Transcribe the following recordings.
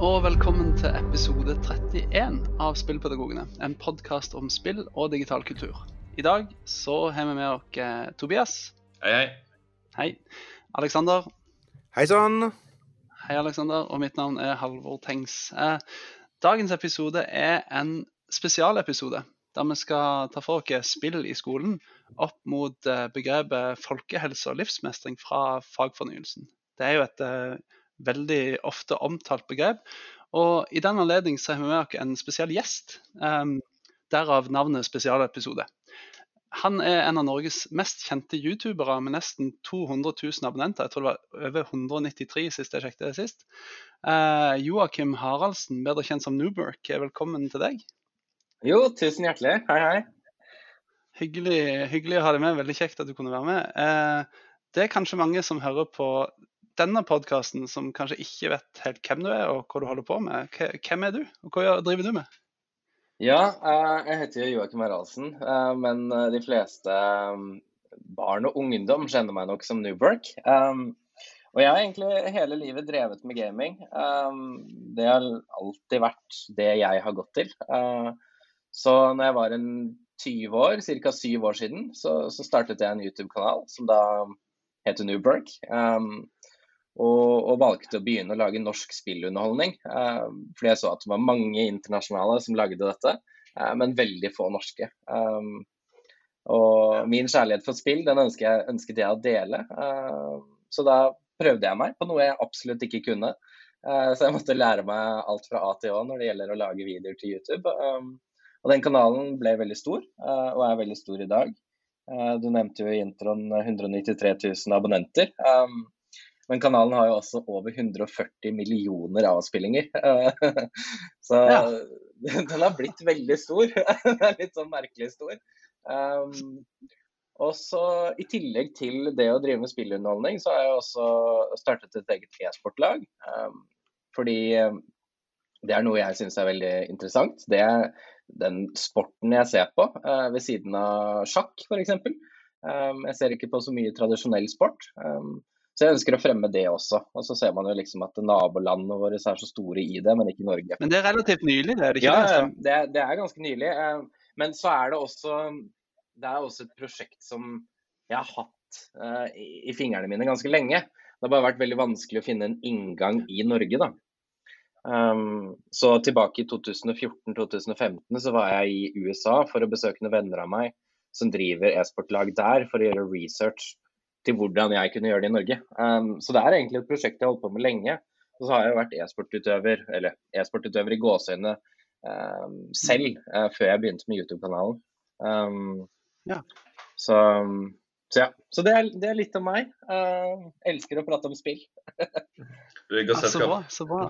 Og velkommen til episode 31 av Spillpedagogene. En podkast om spill og digital kultur. I dag så har vi med oss eh, Tobias. Hei, hei. Hei. Alexander. Hei sann. Hei, Alexander. Og mitt navn er Halvor Tengs. Eh, dagens episode er en spesialepisode der vi skal ta for oss spill i skolen opp mot eh, begrepet folkehelse og livsmestring fra fagfornyelsen. Det er jo et veldig ofte omtalt begrep. Og I den anledning har vi med oss en spesiell gjest. Um, derav navnet spesialepisode. Han er en av Norges mest kjente youtubere med nesten 200 000 abonnenter. Jeg tror det var over 193 sist jeg sjekket det sist. Uh, Joakim Haraldsen, bedre kjent som Newberk, velkommen til deg. Jo, tusen hjertelig. Hei, hei. Hyggelig, hyggelig å ha deg med. Veldig kjekt at du kunne være med. Uh, det er kanskje mange som hører på denne podkasten som kanskje ikke vet helt hvem du er og hva du holder på med. Hvem er du, og hva driver du med? Ja, jeg heter Joakim Haraldsen, men de fleste barn og ungdom kjenner meg nok som Newberg. Og jeg har egentlig hele livet drevet med gaming. Det har alltid vært det jeg har gått til. Så når jeg var en 20 år, ca. 7 år siden, så, startet jeg en YouTube-kanal som da heter Newberg. Og, og, valgte å begynne å lage norsk spillunderholdning. Eh, fordi jeg så at det var mange internasjonale som lagde dette, eh, men veldig få norske. Um, og min kjærlighet for spill den ønsket jeg, ønsket jeg å dele. Uh, så da prøvde jeg meg på noe jeg absolutt ikke kunne. Uh, så jeg måtte lære meg alt fra A til Å når det gjelder å lage videoer til YouTube. Um, og den kanalen ble veldig stor, og er veldig stor i dag. du nevnte jo i introen 193 000 abonnenter. Um, men kanalen har jo også over 140 millioner avspillinger. Så ja. den har blitt veldig stor. Den er litt sånn merkelig stor. Um, og så I tillegg til det å drive med spillunderholdning, så har jeg også startet et eget e-sportlag. Um, fordi um, det er noe jeg syns er veldig interessant. Det er den sporten jeg ser på uh, ved siden av sjakk, f.eks. Um, jeg ser ikke på så mye tradisjonell sport. Um, så jeg ønsker å fremme det også. Og så ser man jo liksom at nabolandene våre er så store i det, men ikke Norge. Men det er relativt nylig, det er det ikke? Ja, det, det er ganske nylig. Eh, men så er det også det er også et prosjekt som jeg har hatt uh, i fingrene mine ganske lenge. Det har bare vært veldig vanskelig å finne en inngang i Norge, da. Um, så tilbake i 2014-2015 så var jeg i USA for å besøke noen venner av meg som driver e-sportlag der for å gjøre research til hvordan jeg kunne gjøre det i Norge. Um, så det er egentlig et prosjekt jeg har holdt på med lenge. Og så har jeg vært e-sportutøver, eller e-sportutøver i gåseøyne um, selv, uh, før jeg begynte med YouTube-kanalen. Um, ja. Så, så, ja. Så det er, det er litt om meg. Uh, elsker å prate om spill. ja, så bra. Så bra.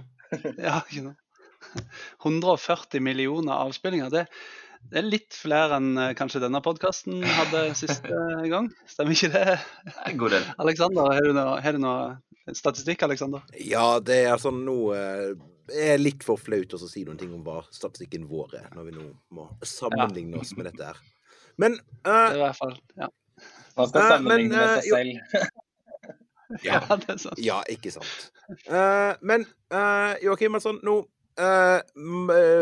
Ja, ikke noe. 140 millioner avspillinger. Det, det er litt flere enn eh, kanskje denne podkasten hadde siste gang. Stemmer ikke det? En god del. Alexander, har du noe, noe statistikk, Alexander? Ja, det er altså nå Det er litt for flaut å si noen ting om hva statistikken vår er, når vi nå må sammenligne oss med dette her. Men uh, I hvert fall, ja. Man skal sammenligne uh, med seg selv. ja, det er sant. ja, ikke sant. Uh, men uh, Joakim, altså, nå Uh,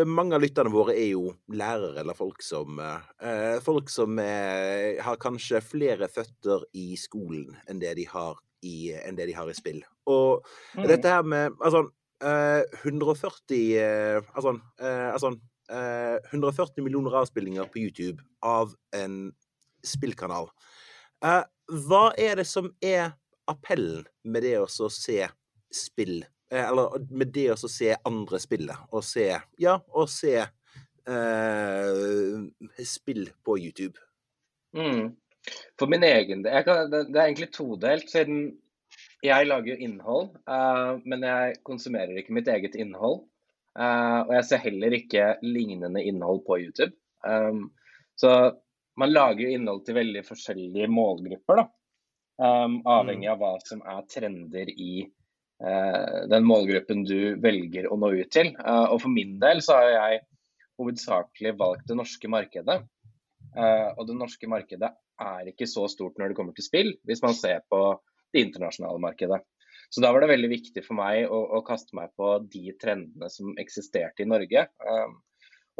mange av lytterne våre er jo lærere eller folk som uh, Folk som uh, har kanskje flere føtter i skolen enn det de har i, de har i spill. Og mm. dette her med altså, 140 altså, altså 140 millioner avspillinger på YouTube av en spillkanal. hva er det som er appellen med det å se spill Eh, eller med det å se andre spille, og se Ja, og se eh, spill på YouTube. Mm. For min egen del Det er egentlig todelt, siden jeg lager jo innhold, uh, men jeg konsumerer ikke mitt eget innhold. Uh, og jeg ser heller ikke lignende innhold på YouTube. Um, så man lager jo innhold til veldig forskjellige målgrupper, da. Um, avhengig mm. av hva som er trender i Eh, den målgruppen du velger å nå ut til. Eh, og For min del så har jeg hovedsakelig valgt det norske markedet. Eh, og det norske markedet er ikke så stort når det kommer til spill, hvis man ser på det internasjonale markedet. Så da var det veldig viktig for meg å, å kaste meg på de trendene som eksisterte i Norge.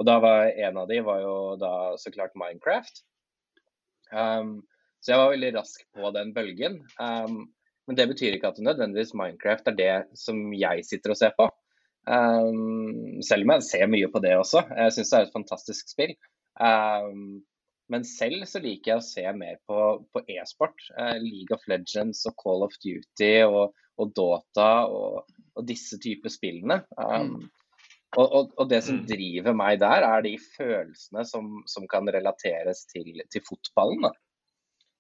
Og da var en av de var jo da så klart Minecraft. Så jeg var veldig rask på den bølgen. Men det betyr ikke at det nødvendigvis Minecraft er det som jeg sitter og ser på. Um, selv om jeg ser mye på det også. Jeg syns det er et fantastisk spill. Um, men selv så liker jeg å se mer på, på e-sport. Uh, League of Legends og Call of Duty og, og Dota og, og, disse typer spillene. Um, og, og, og, det som mm. driver meg der, er de følelsene som, som kan relateres til, til fotballen. Da.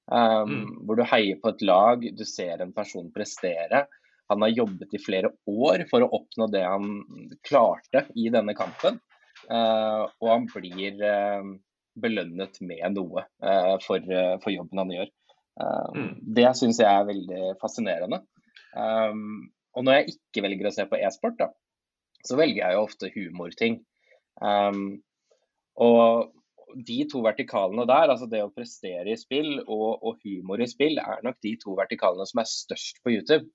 Um, mm. Hvor du heier på et lag, du ser en person prestere. Han har jobbet i flere år for å oppnå det han klarte i denne kampen. Uh, og han blir uh, belønnet med noe uh, for, for, jobben han gjør. Mm. Det syns jeg er veldig fascinerende. Um, og når jeg ikke velger å se på e-sport, så velger jeg jo ofte humorting. Um, og de to vertikalene der, altså det å prestere i spill og, og, humor i spill, er nok de to vertikalene som er størst på YouTube.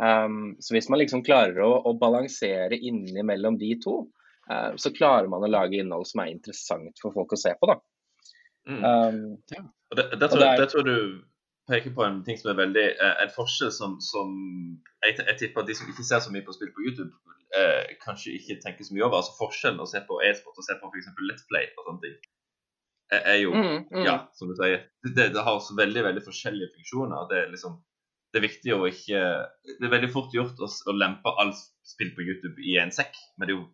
Um, så hvis man liksom klarer å, å balansere innimellom de to, uh, så klarer man å lage innhold som er interessant for folk å se på. da. Mm. Um, ja. og det, det, tror, det, er... det, tror, du peker på en ting som er veldig eh, en forskjell som, som jeg, jeg, tipper de som ikke ser så mye på spill på YouTube, eh, kanskje ikke tenker så mye over. altså Forskjellen å se på e-sport og se på f.eks. Let's Play og sånne ting er jo mm, mm. Ja, som du sier. Det, det, har veldig veldig forskjellige funksjoner. Det er liksom det er viktig å ikke Det er veldig fort gjort å, å lempe all spill på YouTube i en sekk. Men det er jo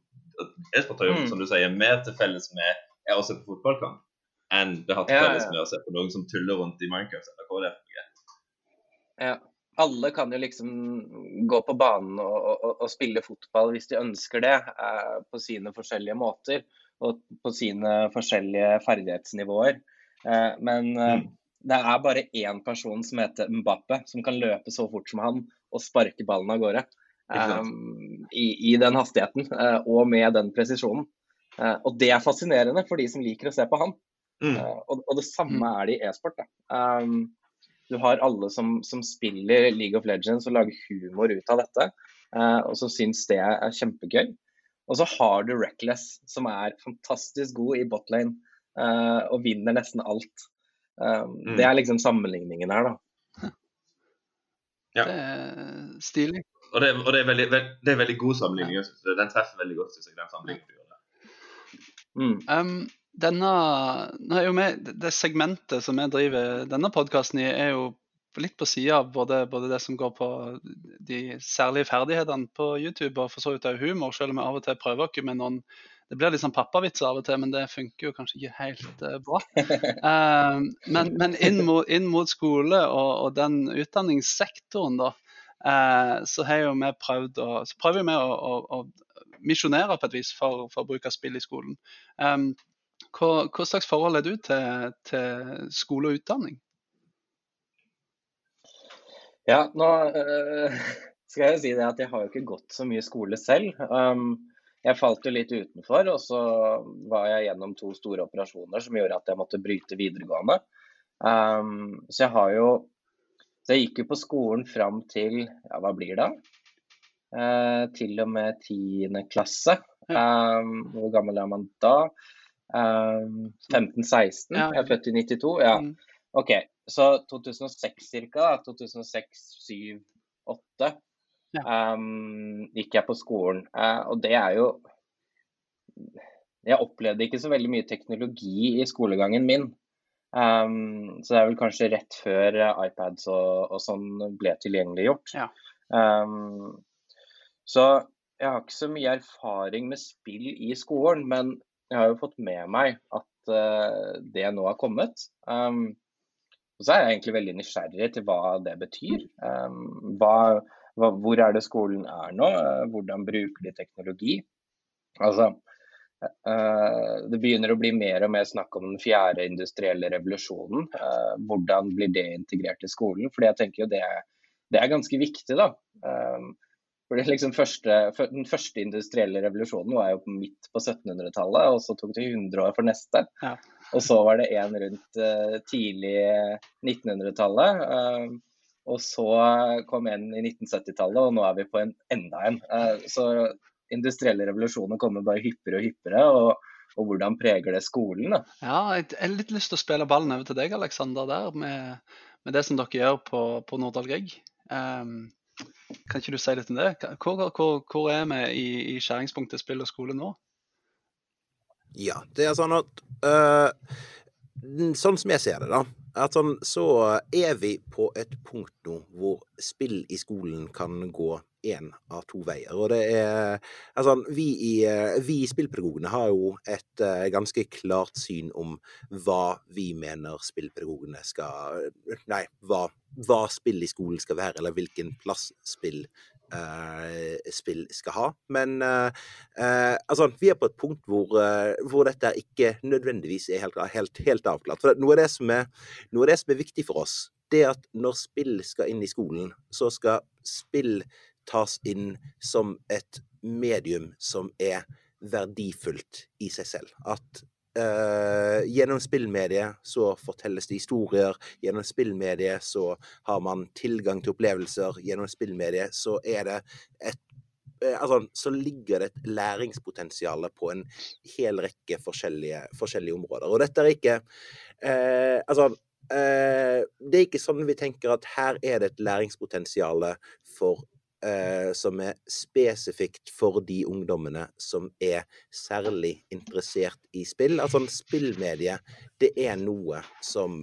e-sport har jo, mm. som du sier, mer til felles med å se på fotballkamp enn det har til felles ja, ja. med å se på noen som tuller rundt i Minecraft eller hva det er. Ja. Alle kan jo liksom gå på banen og, og, og spille fotball hvis de ønsker det, eh, på sine forskjellige måter og på sine forskjellige ferdighetsnivåer. Eh, men eh, mm. det er bare én person som heter Mbappe, som kan løpe så fort som han og sparke ballen av gårde. Um, i, i, den hastigheten uh, og med den presisjonen. Uh, og det er fascinerende for de som liker å se på han. Mm. Uh, og, og, det samme mm. er det i e-sport. Um, du har alle som, som, spiller League of Legends og lager humor ut av dette, og som syns det er kjempegøy. Og så har du Reckless, som er fantastisk god i botlane uh, og vinner nesten alt. Um, mm. Det er liksom sammenligningen her, da. Ja. Det er stilig. Og det, og det, er, veldig, veld, det er veldig god sammenligning. Ja. Den treffer veldig godt, syns jeg. den sammenligningen du gjør Mm. Um, denne, nå jo med, det segmentet som jeg driver denne podkasten i, er jo litt på sida av både, både, det som går på de særlige ferdighetene på YouTube, og for så vidt òg humor, selv om vi av og til prøver oss med noen det blir litt sånn pappavitser av og til, men det funker jo kanskje ikke helt uh, bra. Uh, men, men inn, mot, inn, mot, skole og, og den utdanningssektoren, da, uh, så har jo vi prøvd å, så prøver vi å, å, å misjonere på et vis for, for bruk av spill i skolen. Um, hva, hva, slags forhold er du til, til skole og utdanning? Ja, nå øh, skal jeg jo si det at jeg har jo ikke gått så mye skole selv. Um, jeg falt jo litt utenfor, og så var jeg gjennom to store operasjoner som gjorde at jeg måtte bryte videregående. Um, så jeg har jo Så jeg gikk jo på skolen fram til ja, hva blir det? Uh, til og med tiende klasse. Um, hvor gammel er man da? Um, 15-16. Jeg er født i 92. Ja. Mm. OK. Så 2006 ca. 2006, 7, 8 ja. um, gikk jeg på skolen. Uh, og det er jo Jeg opplevde ikke så veldig mye teknologi i skolegangen min. Um, så det er vel kanskje rett før iPads og, og sånn ble tilgjengeliggjort. Ja. Um, så jeg har ikke så mye erfaring med spill i skolen, men jeg har jo fått med meg at uh, det nå har kommet. Um, og så er jeg egentlig veldig nysgjerrig til hva det betyr. Um, hva, hva, hvor er det skolen er nå? Hvordan bruker de teknologi? Altså, uh, det begynner å bli mer og mer snakk om den fjerde industrielle revolusjonen. Uh, hvordan blir det integrert i skolen? Fordi jeg tenker jo det, det er ganske viktig, da. Um, for liksom første, Den første industrielle revolusjonen var jo midt på 1700-tallet, og så tok det 100 år for neste. Ja. Og så var det en rundt uh, tidlig 1900-tallet. Uh, Og så kom en i 1970-tallet, og nå er vi på en enda en. Så industrielle revolusjoner kommer bare hyppigere og hyppigere. og og hvordan preger det skolen? da? Ja, Jeg har litt lyst til å spille ballen over til deg, Aleksander, der, med, med, det som dere gjør på, på Nordahl Grieg. Um, kan ikke du si litt om det? Hvor, hvor, hvor er vi i, i, skjæringspunktet spill og skole nå? Ja, det er sånn at uh, Sånn som jeg ser det, da, sånn, så er vi på et punkt nå hvor spill i skolen kan gå én av to veier. Og det er Altså, vi i, vi spillpedagogene har jo et uh, ganske klart syn om hva vi mener spillpedagogene skal Nei, hva, hva spill i skolen skal være, eller hvilken plass spill spill skal ha. Men uh, uh, altså, vi er på et punkt hvor, hvor dette ikke nødvendigvis er helt, helt, helt avklart. For noe av, det som er, noe av det som er viktig for oss, det er at når spill skal inn i skolen, så skal spill tas inn som et medium som er verdifullt i seg selv. At Uh, gjennom spillmediet så fortelles det historier. Gjennom spillmediet så har man tilgang til opplevelser. Gjennom spillmediet så er det et uh, Altså, så ligger det et læringspotensial på en hel rekke forskjellige, forskjellige områder. Og dette er ikke uh, Altså, det er ikke sånn vi tenker at her er det et læringspotensial for eh, som er spesifikt for de ungdommene som er særlig interessert i spill. Altså en spillmedie, det er noe som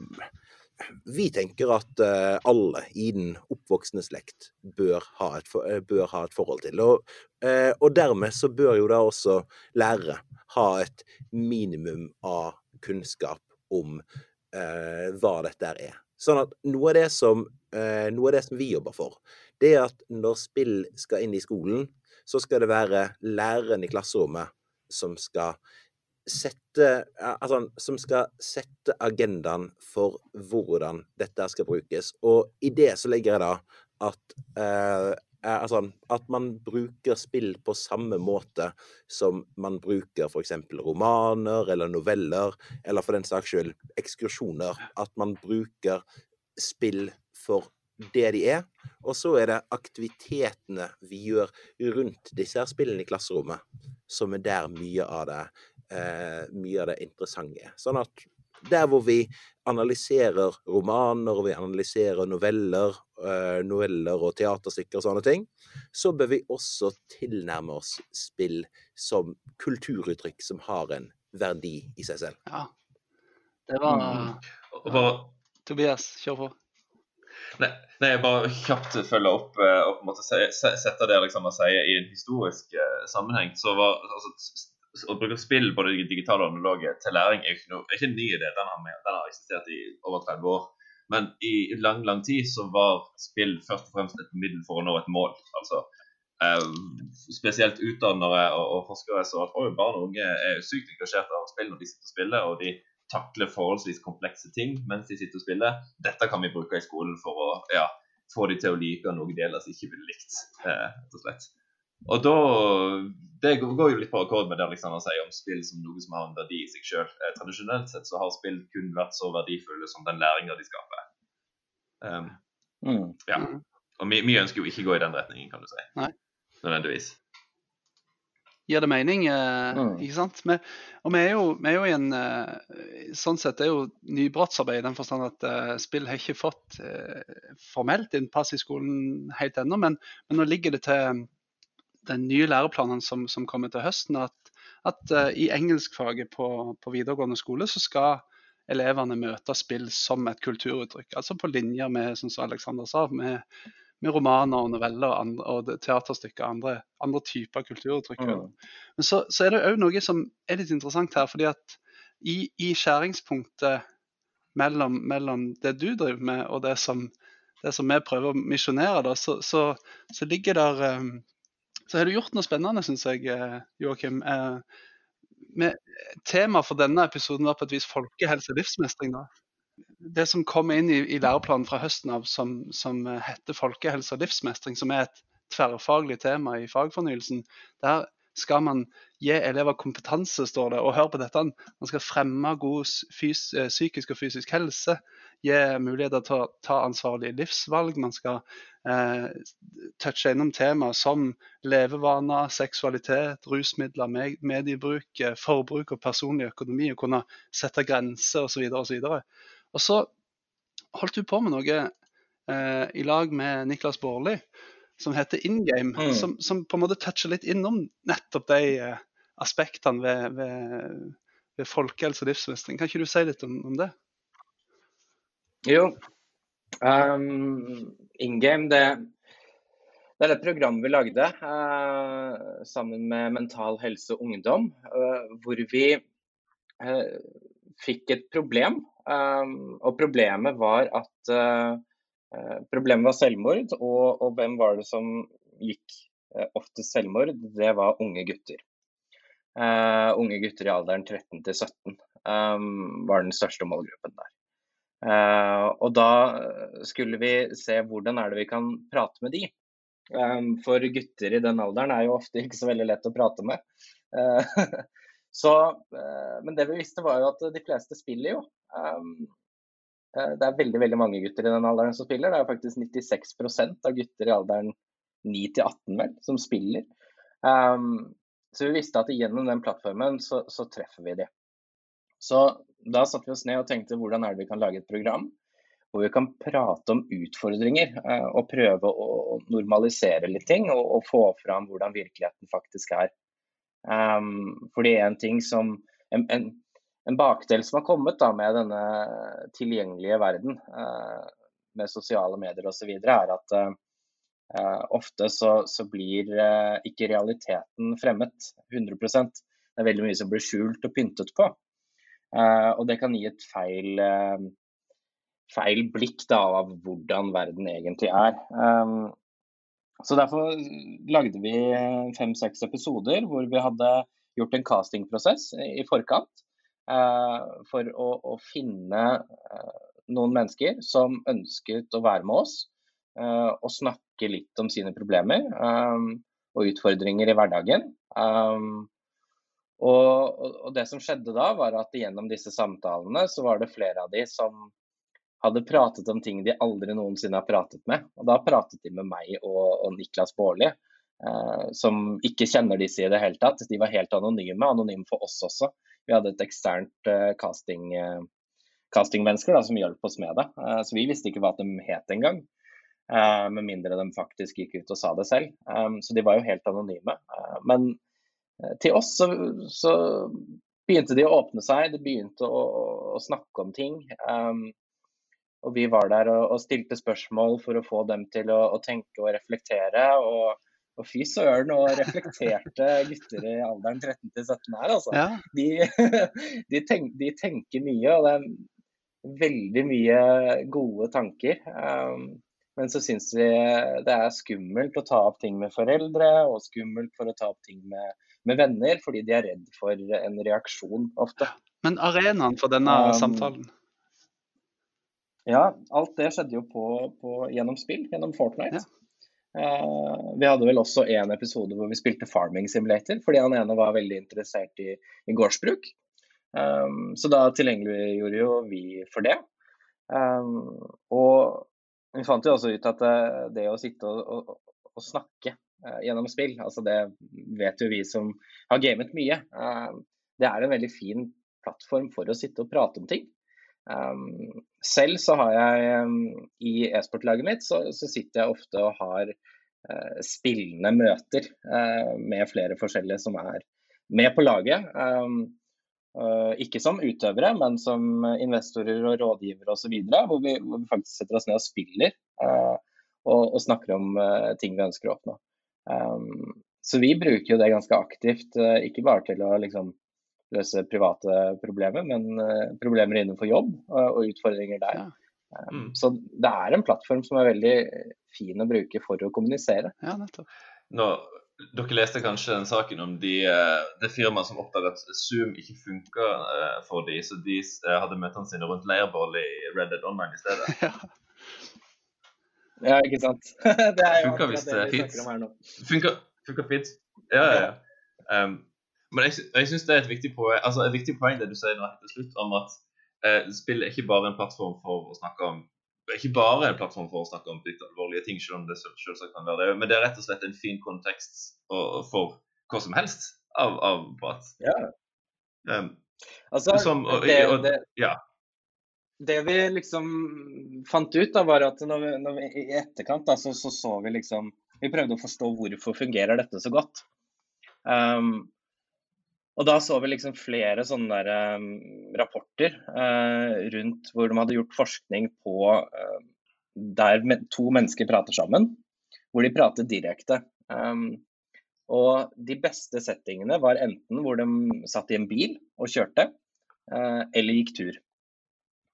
vi tenker at uh, alle i den oppvoksende slekt bør ha et, for, uh, bør ha et forhold til. Og, uh, og, dermed så bør jo da også lærere ha et minimum av kunnskap om hva dette er. Sånn at noe av som, noe av det som vi jobber for, det er at når spill skal inn i skolen, så skal det være læreren i klasserommet som skal sette, altså, som skal sette agendaen for hvordan dette skal brukes. Og i det så legger jeg da at eh, altså, at man bruker spill på samme måte som man bruker f.eks. romaner eller noveller, eller for den saks skyld ekskursjoner. At man bruker spill for det de er. Og så er det aktivitetene vi gjør rundt disse her spillene i klasserommet, som er der mye av det, eh, mye av det interessante er. Sånn at der hvor vi analyserer romaner, og vi analyserer noveller, eh, noveller og teaterstykker og sånne ting, så bør vi også tilnærme oss spill som kulturuttrykk som har en verdi i seg selv. Ja. Det var mm. Tobias, kjør på. Nei, nei, jeg bare kjapt følge opp eh, og på en måte sette det liksom, å si, i en historisk uh, sammenheng. så var altså, Å bruke spill, både digitale og analoge, til læring er ikke, noe, er ikke en ny idé. Den har, den har, eksistert i over 30 år. Men i lang lang tid så var spill først og fremst et middel for å nå et mål. altså uh, Spesielt utdannere og, og forskere så at barn og unge er sykt engasjert av spill når de sitter og spiller. og de takle forholdsvis komplekse ting mens de sitter og spiller. Dette kan vi bruke i skolen for å ja, få de til å like noe de ellers ikke ville likt. Eh, rett og slett. Og da, Det går jo litt på akkord med det Alexander sier om spill som noe som har en verdi i seg sjøl. Eh, tradisjonelt sett så har spill kun vært så verdifulle som den læringa de skaper. Um, mm. ja. Og vi, vi, ønsker jo ikke å gå i den retningen, kan du si. Nei. Nødvendigvis gir det mening. Eh, mm. ikke sant? Vi, og vi er, jo, vi er, jo, i en eh, Sånn sett er jo nybrottsarbeid i den forstand at eh, spill har ikke fått eh, formelt innpass i skolen helt ennå, men, men, nå ligger det til den nye læreplanen som, som kommer til høsten, at, at uh, i engelskfaget på, på videregående skole så skal elevene møte spill som et kulturuttrykk. Altså på linjer med, som Alexander sa, med med romaner og noveller og, andre, og teaterstykker andre, andre typer kulturuttrykk. Mm. Men så, så, er det òg noe som er litt interessant her. fordi at i, i skjæringspunktet mellom, mellom, det du driver med og det som, det som vi prøver å misjonere, så, så, så, ligger der um, Så har du gjort noe spennende, syns jeg, eh, Joakim. Uh, Temaet for denne episoden var på et vis folkehelse og livsmestring. da det som kommer inn i, i læreplanen fra høsten av som, som, heter folkehelse og livsmestring, som er et tverrfaglig tema i fagfornyelsen, der, skal man gi elever kompetanse, står det. Og hør på dette, man skal fremme god eh, psykisk og fysisk helse. Gi muligheter til å ta ansvarlige livsvalg. Man skal eh, touche innom temaer som levevaner, seksualitet, rusmidler, mediebruk, eh, forbruk og personlig økonomi. Og kunne sette grenser osv. Og, og, så holdt du på med noe eh, i lag med Niklas Baarli som heter InGame, mm. som, som, på en måte toucher litt innom nettopp de eh, aspektene ved, ved, ved folkehelse og livsmestring. Kan ikke du si litt om, om det? Jo. Um, InGame, det, det er det programmet vi lagde eh, sammen med Mental Helse og Ungdom, eh, hvor vi uh, fikk et problem. Um, og problemet var at Eh, problemet var selvmord, og, og, hvem var det som gikk eh, oftest selvmord? Det var unge gutter. Uh, unge gutter i alderen 13 til 17 um, var den største målgruppen der. Uh, og da skulle vi se hvordan er det vi kan prate med de. Um, for gutter i den alderen er jo ofte ikke så veldig lett å prate med. Uh, så, men det vi visste var jo at de fleste spiller jo. Um, Eh, det er veldig veldig mange gutter i den alderen som spiller. Det er faktisk 96% av gutter i alderen 9 til 18 vel, som spiller. Um, så vi visste at gjennom den plattformen så, så, treffer vi de. Så da satte vi oss ned og tenkte hvordan er det vi kan lage et program hvor vi kan prate om utfordringer uh, og prøve å normalisere litt ting og, og, få fram hvordan virkeligheten faktisk er. Um, fordi en ting som en, en, en bakdel som har kommet da, med denne tilgjengelige verden, uh, med sosiale medier osv., er at uh, ofte så, så blir uh, ikke realiteten fremmet 100% Det er veldig mye som blir skjult og pyntet på. Og det kan gi et feil, feil blikk da, av hvordan verden egentlig er. Um, så Derfor lagde vi fem-seks episoder hvor vi hadde gjort en castingprosess i forkant. Eh, for å, å finne eh, noen mennesker som ønsket å være med oss eh, og snakke litt om sine problemer og utfordringer i hverdagen. Og, og, det som skjedde da, var at gjennom disse samtalene så var det flere av de som hadde pratet om ting de aldri noensinne har pratet med. Og da pratet de med meg og, og Niklas Baarli, eh, som ikke kjenner disse i det hele tatt. De var helt anonyme, anonyme for oss også. Vi hadde et eksternt eh, casting, eh, castingmennesker som hjalp oss med det. Uh, så vi visste ikke hva de het engang. Eh, med mindre de faktisk gikk ut og sa det selv. Um, så de var jo helt anonyme. men til oss så, så, begynte de å åpne seg, de begynte å, å snakke om ting. Um, og vi var der og, og, stilte spørsmål for å få dem til å, å tenke og reflektere. Og og fy søren, og reflekterte gutter i alderen 13 til 17 her, altså. Ja. De, de, tenk, de, tenker mye, og det er veldig mye gode tanker. Um, men så syns vi det er skummelt å ta opp ting med foreldre, og skummelt for å ta opp ting med, med venner, fordi de er redd for en reaksjon ofte. Men arenaen for denne um, samtalen? Ja, alt det skjedde jo på, på, gjennom spill, gjennom Fortnite. Ja. Uh, vi hadde vel også en episode hvor vi spilte Farming Simulator, fordi han ene var veldig interessert i, i gårdsbruk. Um, så da tilgjengeliggjorde jo vi for det. Um, og vi fant jo også ut at det, det å sitte og, og, og snakke uh, gjennom spill, altså det vet jo vi som har gamet mye, uh, det er en veldig fin plattform for å sitte og prate om ting. Um, selv så har jeg um, i e-sportlaget mitt så, så, sitter jeg ofte og har uh, spillende møter uh, med flere forskjellige som er med på laget. Um, uh, ikke som utøvere, men som investorer og rådgivere osv. Hvor, vi, hvor vi faktisk setter oss ned og spiller og, og, snakker om ting vi ønsker å oppnå. Så vi bruker jo det ganske aktivt, ikke bare til å liksom løse private problemer, men eh, problemer innenfor jobb og utfordringer der. Ja. Eh, mm. Så det er en plattform som er veldig fin å bruke for å kommunisere. Ja, nettopp. Nå, dere leste kanskje den saken om de, eh, det firmaet som oppdaget at Zoom ikke funka for de, så de hadde møtene sine rundt leirbål i Red Dead Online i stedet. ja. ja, ikke sant. det er jo det er fint. Funka, funka fint. Ja, ja. ja. Um, men jeg, jeg syns det er et viktig poeng, altså et viktig poeng det du sier nå til slutt, om at eh, spill er ikke bare en plattform for å snakke om ikke bare en plattform for å snakke om litt alvorlige ting, selv om det selvsagt kan være det, men det er rett og slett en fin kontekst for hva som helst av, av prat. Ja. Um, altså, som, og, det, og, det, ja. det, vi liksom fant ut, da, var at når vi, når vi, i etterkant da, så, så, så vi liksom Vi prøvde å forstå hvorfor fungerer dette så godt. Um, og da så vi liksom flere sånne der, um, rapporter uh, rundt hvor de hadde gjort forskning på uh, der to mennesker prater sammen, hvor de prater direkte. Um, og de beste settingene var enten hvor de satt i en bil og kjørte, uh, eller gikk tur.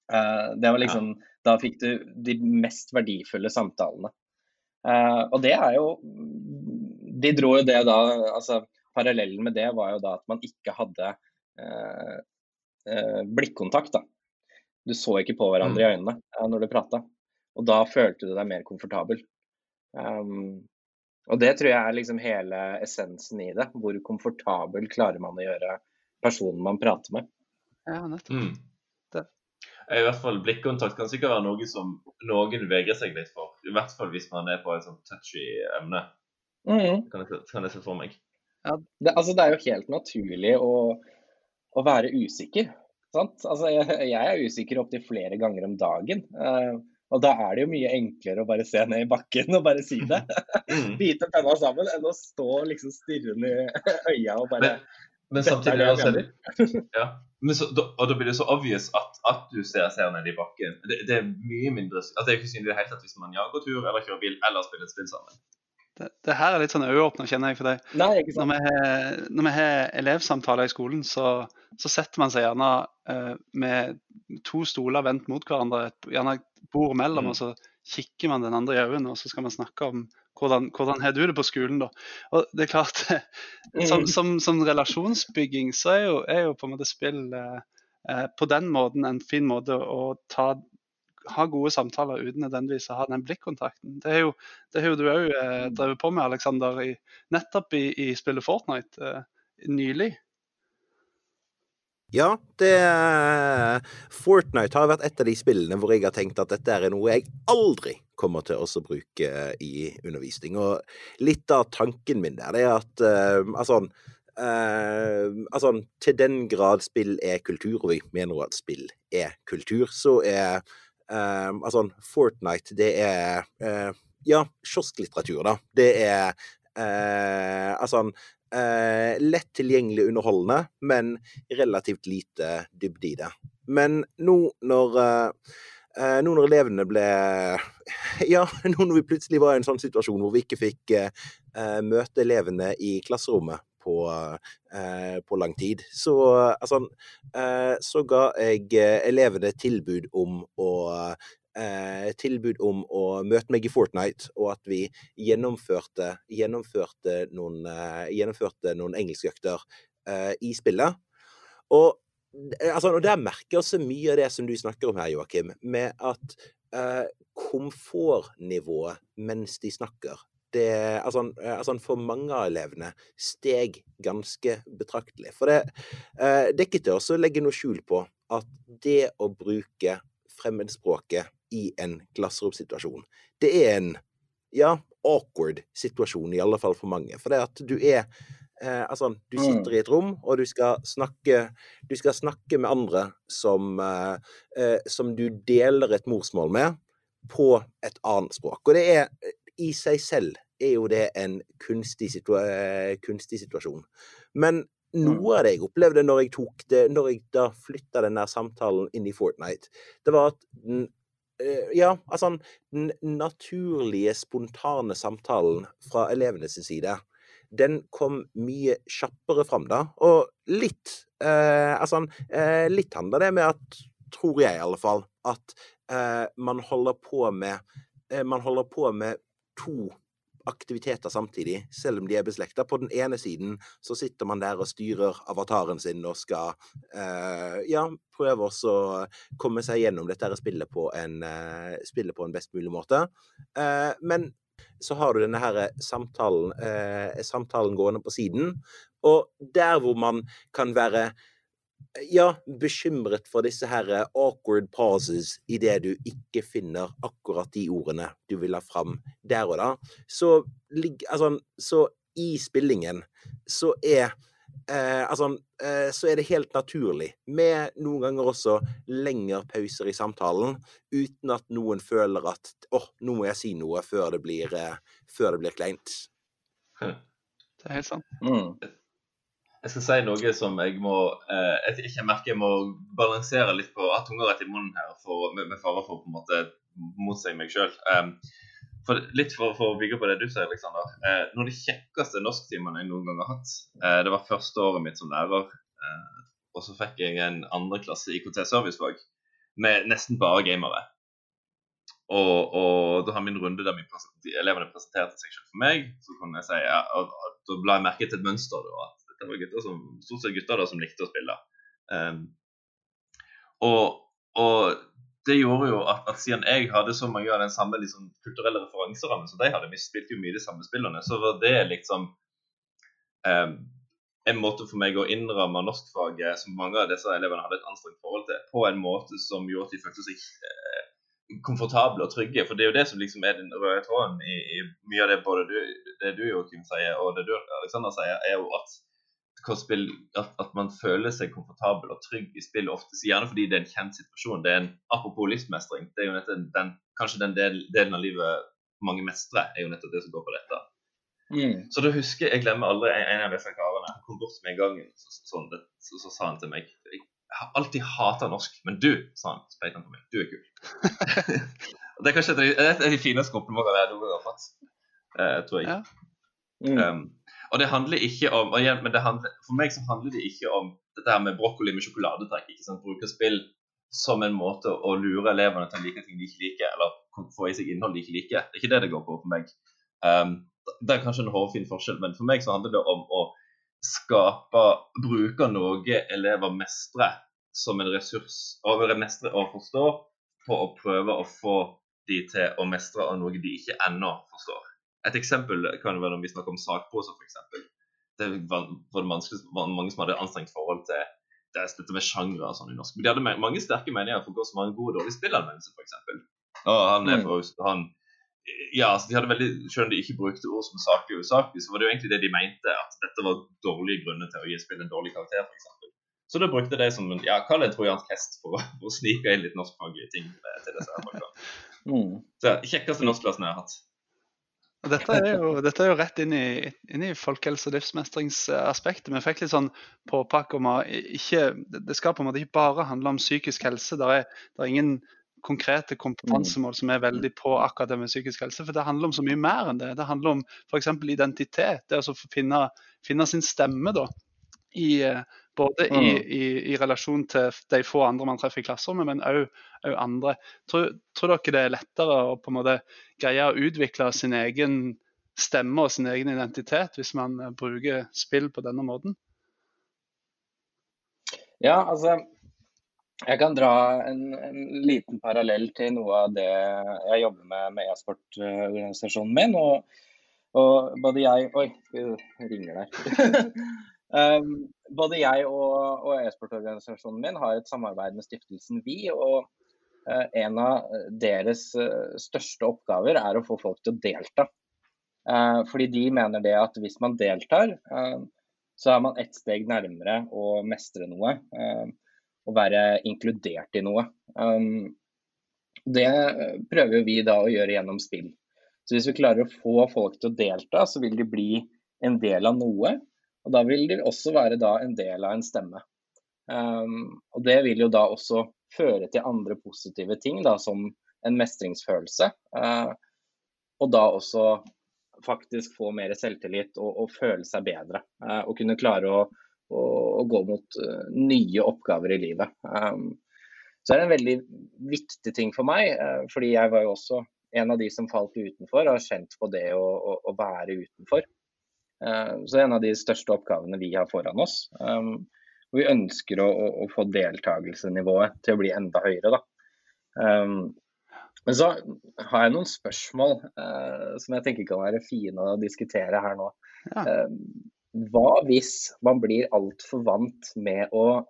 det var liksom, ja. Da fikk du de mest verdifulle samtalene. og det er jo De dro jo det da altså Parallellen med det var jo da at man ikke hadde eh, eh, blikkontakt. da. Du så ikke på hverandre mm. i øynene eh, når du prata. Og da følte du deg mer komfortabel. Um, og det tror jeg er liksom hele essensen i det. Hvor komfortabel klarer man å gjøre personen man prater med. Ja, nettopp. Mm. I hvert fall Blikkontakt kan sikkert være noe som noen vegrer seg litt for. I hvert fall hvis man er på et sånt touchy emne. Mm. Kan, jeg, kan jeg se for meg. Ja, det, altså, det er jo helt naturlig å, å være usikker. Sant? Altså, jeg, jeg er usikker opptil flere ganger om dagen. Uh, og da er det jo mye enklere å bare se ned i bakken og bare si det. Bite penna sammen enn å stå liksom stirrende i øya og bare Men, men samtidig altså, ja. men så, da, Og da blir det så obvious at, at du ser, ser ned i bakken. Det, det, er mye mindre altså, Det er ikke synlig i det hele tatt hvis man jager tur eller kjører bil eller spiller et spill sammen. Det, det, her er litt sånn øyeåpner, kjenner jeg. for deg. Nei, ikke sant. Når vi har, når vi har elevsamtaler i skolen, så, så, setter man seg gjerne uh, med to stoler vendt mot hverandre, gjerne et bord mellom, mm. og så kikker man den andre i øynene, og så skal man snakke om hvordan, hvordan har du det på skolen, da. Og det er klart, som, mm. som, som relasjonsbygging så er jo, er jo, på en måte spill uh, på den måten en fin måte å ta ha gode samtaler uten nødvendigvis å ha den blikkontakten. Det har jo, jo du òg eh, drevet på med, Alexander, nettopp i, i spillet Fortnite eh, nylig. Ja, det Fortnite har vært et av de spillene hvor jeg har tenkt at dette er noe jeg aldri kommer til å bruke i undervisning. Og litt av tanken min der, det er at uh, altså, uh, altså Til den grad spill er kultur, og vi mener at spill er kultur, så er Uh, altså, Fortnite, det er uh, Ja, kiosklitteratur, da. Det er uh, altså uh, lett tilgjengelig underholdende, men relativt lite dybde i det. Men nå når nå når elevene ble Ja, nå når vi plutselig var i en sånn situasjon hvor vi ikke fikk møte elevene i klasserommet på, eh, på lang tid. Så, altså, eh, så ga jeg eh, elevene tilbud om å Eh, tilbud om å møte meg i Fortnite, og at vi gjennomførte, gjennomførte noen, eh, gjennomførte noen engelskøkter eh, i spillet. Og, altså, og der merker vi mye av det som du snakker om her, Joakim, med at komfortnivået mens de snakker, det, altså, eh, altså, for mange av elevene steg ganske betraktelig. For det, eh, det er ikke til å legge noe skjul på at det å bruke fremmedspråket i en klasseromssituasjon, det er en ja, awkward situasjon, i alle fall for mange. For det at du er eh, Altså, du mm. sitter i et rom, og du skal snakke, du skal snakke med andre som, eh, eh som du deler et morsmål med, på et annet språk. Og det er i seg selv er jo det en kunstig, situa eh, kunstig situasjon. Men noe av det jeg opplevde når jeg det, når jeg da flytta den der samtalen inn i Fortnite, det var at den eh, ja, altså den naturlige, spontane samtalen fra elevenes side, den kom mye kjappere fram da. Og litt eh, Altså, eh, litt handler det med at, tror jeg i alle fall, at eh, man holder på med eh, Man holder på med to aktiviteter samtidig, selv om de er beslekta. På den ene siden så sitter man der og styrer avataren sin og skal eh, ja, prøve å komme seg gjennom dette spillet på en, eh, spillet på en best mulig måte. Eh, men så har du denne her samtalen, eh, samtalen gående på siden. Og der hvor man kan være ja, bekymret for disse her awkward pauses idet du ikke finner akkurat de ordene du vil ha fram der og da, så, altså, så i spillingen så er eh, altså, eh, så er det helt naturlig, med noen ganger også lengre pauser i samtalen, uten at noen føler at åh, oh, nå må jeg si noe før det blir, eh, før det blir kleint. Det er helt sant. Mm. Jeg skal si noe som jeg må eh, jeg ikke merker jeg må balansere litt på. at tunga rett i munnen her for, med, med fare for på en måte motsi meg sjøl. Um, for, litt for, for, å bygge på det du sier, Alexander. Eh, noen av de kjekkeste norsktimene jeg noen gang har hatt, eh, det var første året mitt som lærer. Eh, og så fikk jeg en andre klasse IKT-servicefag med nesten bare gamere. Og, og da har min runde der elevene presenterte seg selv for meg, så kunne jeg si ja, og, og, Da la jeg merke til et mønster. Da, at dette var gutter som, stort sett gutter da, som likte å spille. Um, og, og det gjorde jo at, at, siden jeg hadde så mange av den samme liksom, kulturelle referanserammen som de hadde, vi spilte jo mye de samme spillene, så var det liksom um, en måte for meg å innramme norskfaget som mange av disse elevene hadde et anstrengt forhold til, på en måte som gjorde at de følte seg eh, komfortable og trygge. For det er jo det som liksom er den røde tråden i, i mye av det både du, det du Joakim sier og det du Alexander sier, er jo at spill, at, at, man føler seg komfortabel og trygg i spill ofte, gjerne fordi det er en kjent situasjon. Det er en, Apropos livsmestring, det er jo nettopp den, kanskje den del, delen av livet mange mestrer, er jo nettopp det som går på dette. Mm. Så da husker jeg, glemmer aldri en, av disse karene. Han kom bort til meg en gang så, så, sånn, så, så, sa han til meg Jeg har alltid hata norsk, men du, sa han, så han på meg, du er kul. det er kanskje et av de fineste komplimentene jeg har fått, eh, tror jeg. Ja. Mm. Um, og det handler ikke om og igjen, men handler, For meg så handler det ikke om dette her med brokkoli med sjokoladetrekk. ikke sant, Bruke spill som en måte å lure elevene til å like ting de ikke liker, eller få i seg innhold de ikke liker. Det er ikke det det går på for meg. Um, det er kanskje en hårfin forskjell, men for meg så handler det om å skape Bruke noe elever mestrer som en ressurs, Over å mestre og forstå, på å prøve å få de til å mestre av noe de ikke ennå forstår. Et eksempel kan være når vi snakker om sakposer, f.eks. Det var, var det mange som hadde anstrengt forhold til det, dette med sjangre og sånn i norsk. Men de hadde mange sterke meninger for hva som var en god og dårlig spillanmeldelse, f.eks. Han er mm. fra han, ja, altså de hadde veldig, Selv om de ikke brukte ord som saklig og usaklig, så var det jo egentlig det de mente, at dette var dårlige grunner til å gi spillet en dårlig karakter, f.eks. Så da brukte de som en ja, kall det en trojansk hest for, for, å snike inn litt norskfaglige ting til disse folka. Mm. Så kjekkeste norskklassen jeg har hatt. Dette er, jo, dette er jo, rett inn i, inn i folkehelse- og livsmestringsaspektet. Vi fikk litt sånn påpakke om at ikke, det skal på en måte ikke bare handle om psykisk helse. Det er, er, ingen konkrete kompetansemål som er veldig på akkurat det med psykisk helse. For det handler om så mye mer enn det. Det handler om f.eks. identitet. Det å finne, finne, sin stemme da, i, både i, mm. i, i, relasjon til de få andre man treffer i klasserommet, men òg andre. Tror, tror, dere det er lettere å på en måte greie å utvikle sin egen stemme og sin egen identitet hvis man eh, bruker spill på denne måten? Ja, altså jeg kan dra en, en, liten parallell til noe av det jeg jobber med med e-sportorganisasjonen min. Og, og, både jeg Oi, ringer der. Um, både jeg og, og e-sportorganisasjonen min har et samarbeid med stiftelsen Vi. og uh, En av deres uh, største oppgaver er å få folk til å delta. Uh, fordi de mener det at hvis man deltar, så er man ett steg nærmere å mestre noe. og være inkludert i noe. Um, det prøver vi da å gjøre gjennom spill. Så Hvis vi klarer å få folk til å delta, så vil de bli en del av noe. Og Da vil de også være en del av en stemme. Um, og Det vil jo da også føre til andre positive ting, da, som en mestringsfølelse. Uh, og da også faktisk få mer selvtillit og, og føle seg bedre. Uh, og kunne klare å, å, å gå mot uh, nye oppgaver i livet. Um, så det er en veldig viktig ting for meg, fordi jeg var jo også en av de som falt utenfor og har kjent på det å, å, å være utenfor. Eh, så det er en av de største oppgavene vi har foran oss. Um, vi ønsker å, å, få deltakelsenivået til å bli enda høyere. Um, Men så har jeg noen spørsmål som jeg tenker kan være fine å diskutere her nå. Ja. Hva hvis man blir altfor vant med å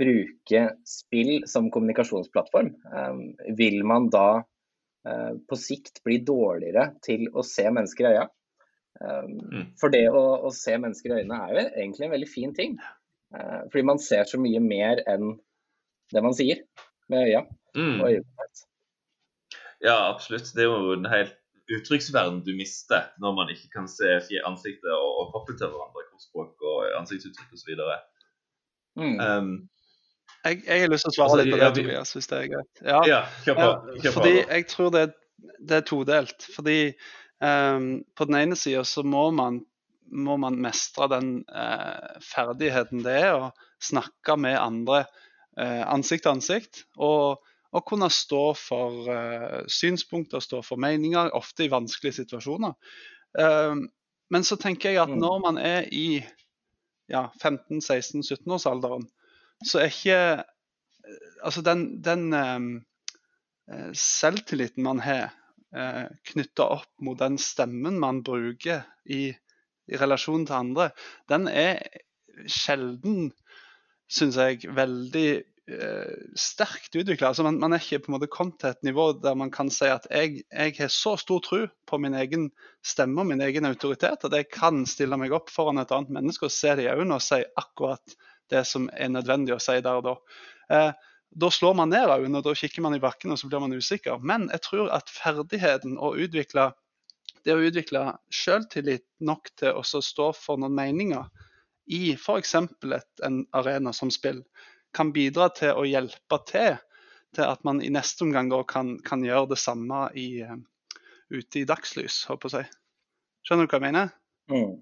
bruke spill som kommunikasjonsplattform? Vil man da på sikt bli dårligere til å se mennesker i øya? Mm. For det å, å, se mennesker i øynene er jo egentlig en veldig fin ting. fordi man ser så mye mer enn det man sier med øya. Mm. og øyekontakt. Ja, absolutt. Det er jo en helt uttrykksverden du mister når man ikke kan se ansiktet og, og kroppen til hverandre, kroppsspråk og ansiktsuttrykk osv. Mm. Um, jeg, jeg har lyst til å svare litt på det, Tobias, hvis det er greit. Ja, ja kjør på. Kjør fordi jeg tror det, det, er todelt. Fordi um, på den ene sida så må man, må man mestre den uh, ferdigheten det er å snakke med andre uh, ansikt til ansikt. Og og, kunne stå for uh, synspunkter, stå for meninger, ofte i vanskelige situasjoner. Uh, men så tenker jeg at mm. når man er i ja, 15-16-17-årsalderen, så er ikke Altså den, den uh, selvtilliten man har uh, knytta opp mot den stemmen man bruker i, i relasjon til andre, den er sjelden, syns jeg, veldig Eh, sterkt utvikla. Altså man, man, er ikke på en måte kommet til et nivå der man kan si at jeg, jeg har så stor tro på min egen stemme og min egen autoritet at jeg kan stille meg opp foran et annet menneske og se det i øynene og si akkurat det som er nødvendig å si der og da. Eh, da slår man ned øynene, og da kikker man i bakken og så blir man usikker. Men jeg tror at ferdigheten å utvikle det å utvikle selvtillit nok til å stå for noen meninger i f.eks. en arena som spill, kan bidra til å hjelpe til til at man i neste omgang kan, kan, gjøre det samme i, uh, ute i dagslys, håper jeg. Skjønner du hva jeg mener? Mm.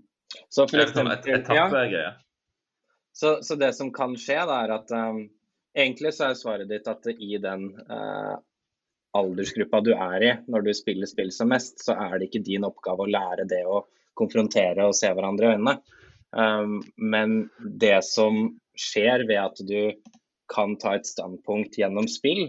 Så, for eksempel, ja. så, så, det som kan skje, da, er at um, egentlig så er svaret ditt at i den eh, aldersgruppa du er i når du spiller spill som mest, så er det ikke din oppgave å lære det å konfrontere og se hverandre i øynene. Um, men det som skjer ved at du kan ta et standpunkt gjennom spill,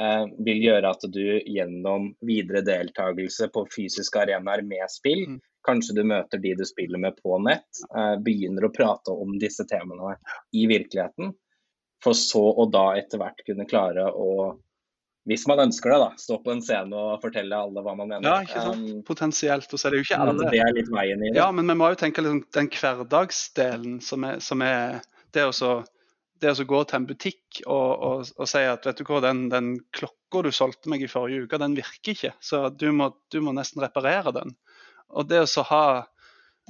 eh, vil gjøre at du gjennom videre deltakelse på fysiske arenaer med spill, mm. kanskje du møter de du spiller med på nett, eh, begynner å prate om disse temaene i virkeligheten, for så å da etter hvert kunne klare å hvis man ønsker det, da. Stå på en scene og fortelle alle hva man mener. Ja, ikke sant. Um, Potensielt. Og så er det jo ikke alle. Det er litt veien i det. Ja, men vi må jo tenke liksom, den hverdagsdelen som er, som er det å det å gå til en butikk og, og, og, si at vet du hva, den, den klokka du solgte meg i forrige uke, den virker ikke. Så du må, du må nesten reparere den. Og det å så ha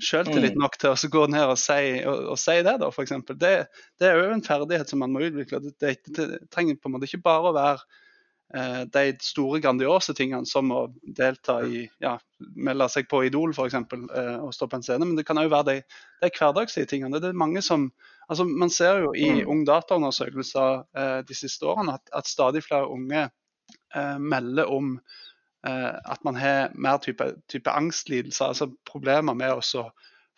selvtillit mm. nok til å gå ned og si, og, og si det, da, f.eks. Det, det er jo en ferdighet som man må utvikle. Det, det, det, trenger på en måte ikke bare å være eh, de store, grandiose tingene som å delta i ja, Melde seg på Idol f.eks. Eh, og stå på en scene, men det kan òg være de, de hverdagslige tingene. Det er mange som Altså, man ser jo i mm. ungdataundersøkelser eh, de siste årene at, at stadig flere unge eh, melder om at man har mer type, type angstlidelser, altså problemer med å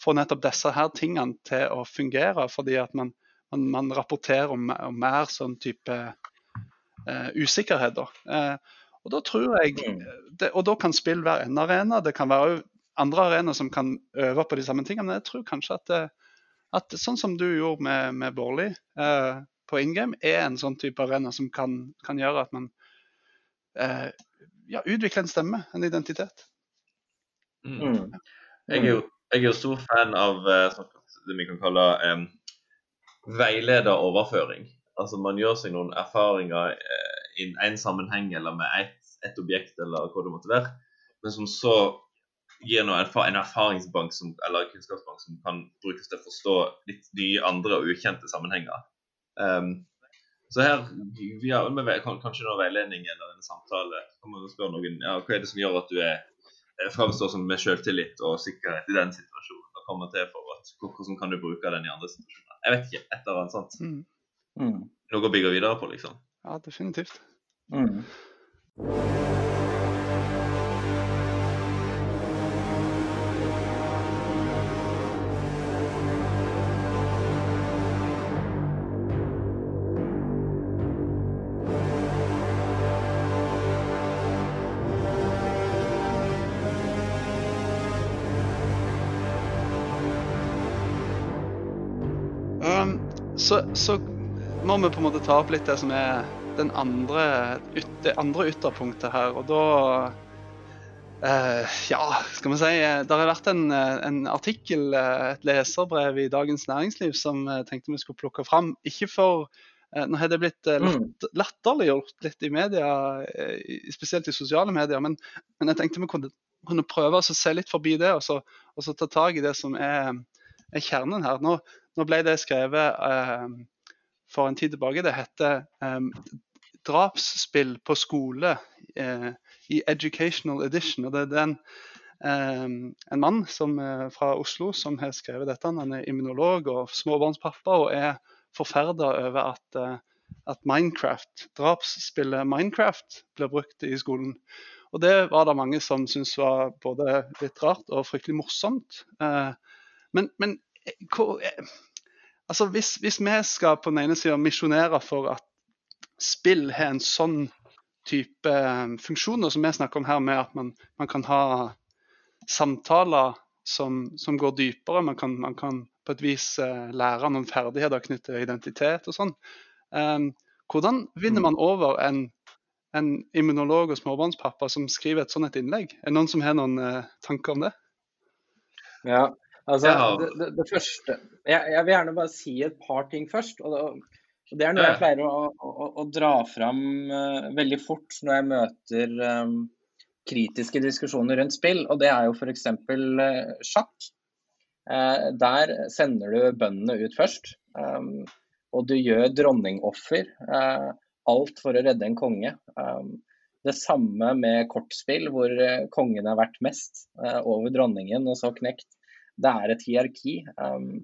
få nettopp disse her tingene til å fungere, fordi at man, man, man rapporterer om, om, mer sånn type eh, usikkerhet. Eh, og da tror jeg, mm. det, og da kan spill være en arena, det kan være andre arenaer som kan øve på de samme tingene, men jeg tror kanskje at det, at sånn som du gjorde med, med Bårli eh, på in game, er en sånn type arena som kan, kan gjøre at man eh, ja, utvikler en stemme, en identitet. Mm. mm. Jeg, er jo, jeg, er jo, stor fan av eh, det vi kan kalle um, veilederoverføring. Altså Man gjør seg noen erfaringer uh, i en sammenheng eller med ett et objekt eller hva det måtte være, men som så gir noe, en erfaringsbank som, eller kunnskapsbank som kan brukes til å forstå litt nye andre og ukjente sammenhenger. Um, så her ja, med, kanskje noe veiledning eller en samtale kan man spørre noen ja, hva er det som gjør at du er framstår som med selvtillit og sikkerhet i den situasjonen. og kommer til for at, Hvordan kan du bruke den i andre situasjoner? Jeg vet ikke. Et eller annet sånt. Mm. Mm. Noe å bygge videre på, liksom. Ja, definitivt. Mm. Så, så, må vi på en måte ta opp litt det som er den andre, det andre ytterpunktet her. Og da eh, ja, skal vi si eh, Det har vært en, eh, en, artikkel, et leserbrev i Dagens Næringsliv som jeg tenkte vi skulle plukke fram. Ikke for Nå har det blitt uh, latt, latterliggjort litt i media, spesielt i sosiale medier, men, men jeg tenkte vi kunne, kunne prøve å se litt forbi det og så, og så ta tak i det som er, er kjernen her. Nå, nå, ble det skrevet for en tid tilbake. Det heter um, 'Drapsspill på skole' i Educational Edition. og det er den Um, en mann som, uh, fra Oslo som har skrevet dette. Han er immunolog og småbarnspappa og er forferda over at, uh, at, Minecraft, drapsspillet Minecraft blir brukt i skolen. Og Det var det mange som syntes var både litt rart og fryktelig morsomt. Men, men hvor, altså hvis, hvis, vi skal på den ene sida misjonere for at spill har en sånn type eh, funksjoner som vi snakker om her, med at man, man kan ha samtaler som, som går dypere. Man kan, man kan, på et vis uh, lære noen ferdigheter knyttet til identitet og sånn. Um, hvordan vinner man over en, en immunolog og småbarnspappa som skriver et sånt innlegg? Er det noen som har noen uh, tanker om det? Ja, altså det, det, det første jeg, jeg, vil gjerne bare si et par ting først. og da, det er noe jeg pleier å, å, å dra fram uh, veldig fort når jeg møter um, kritiske diskusjoner rundt spill, og det er jo f.eks. Uh, eh, sjakk. Uh, der sender du bøndene ut først, um, og du gjør dronningoffer. Uh, alt for å redde en konge. Um, det samme med kortspill, hvor kongen har vært mest over dronningen, og så knekt. Det er et hierarki. Um,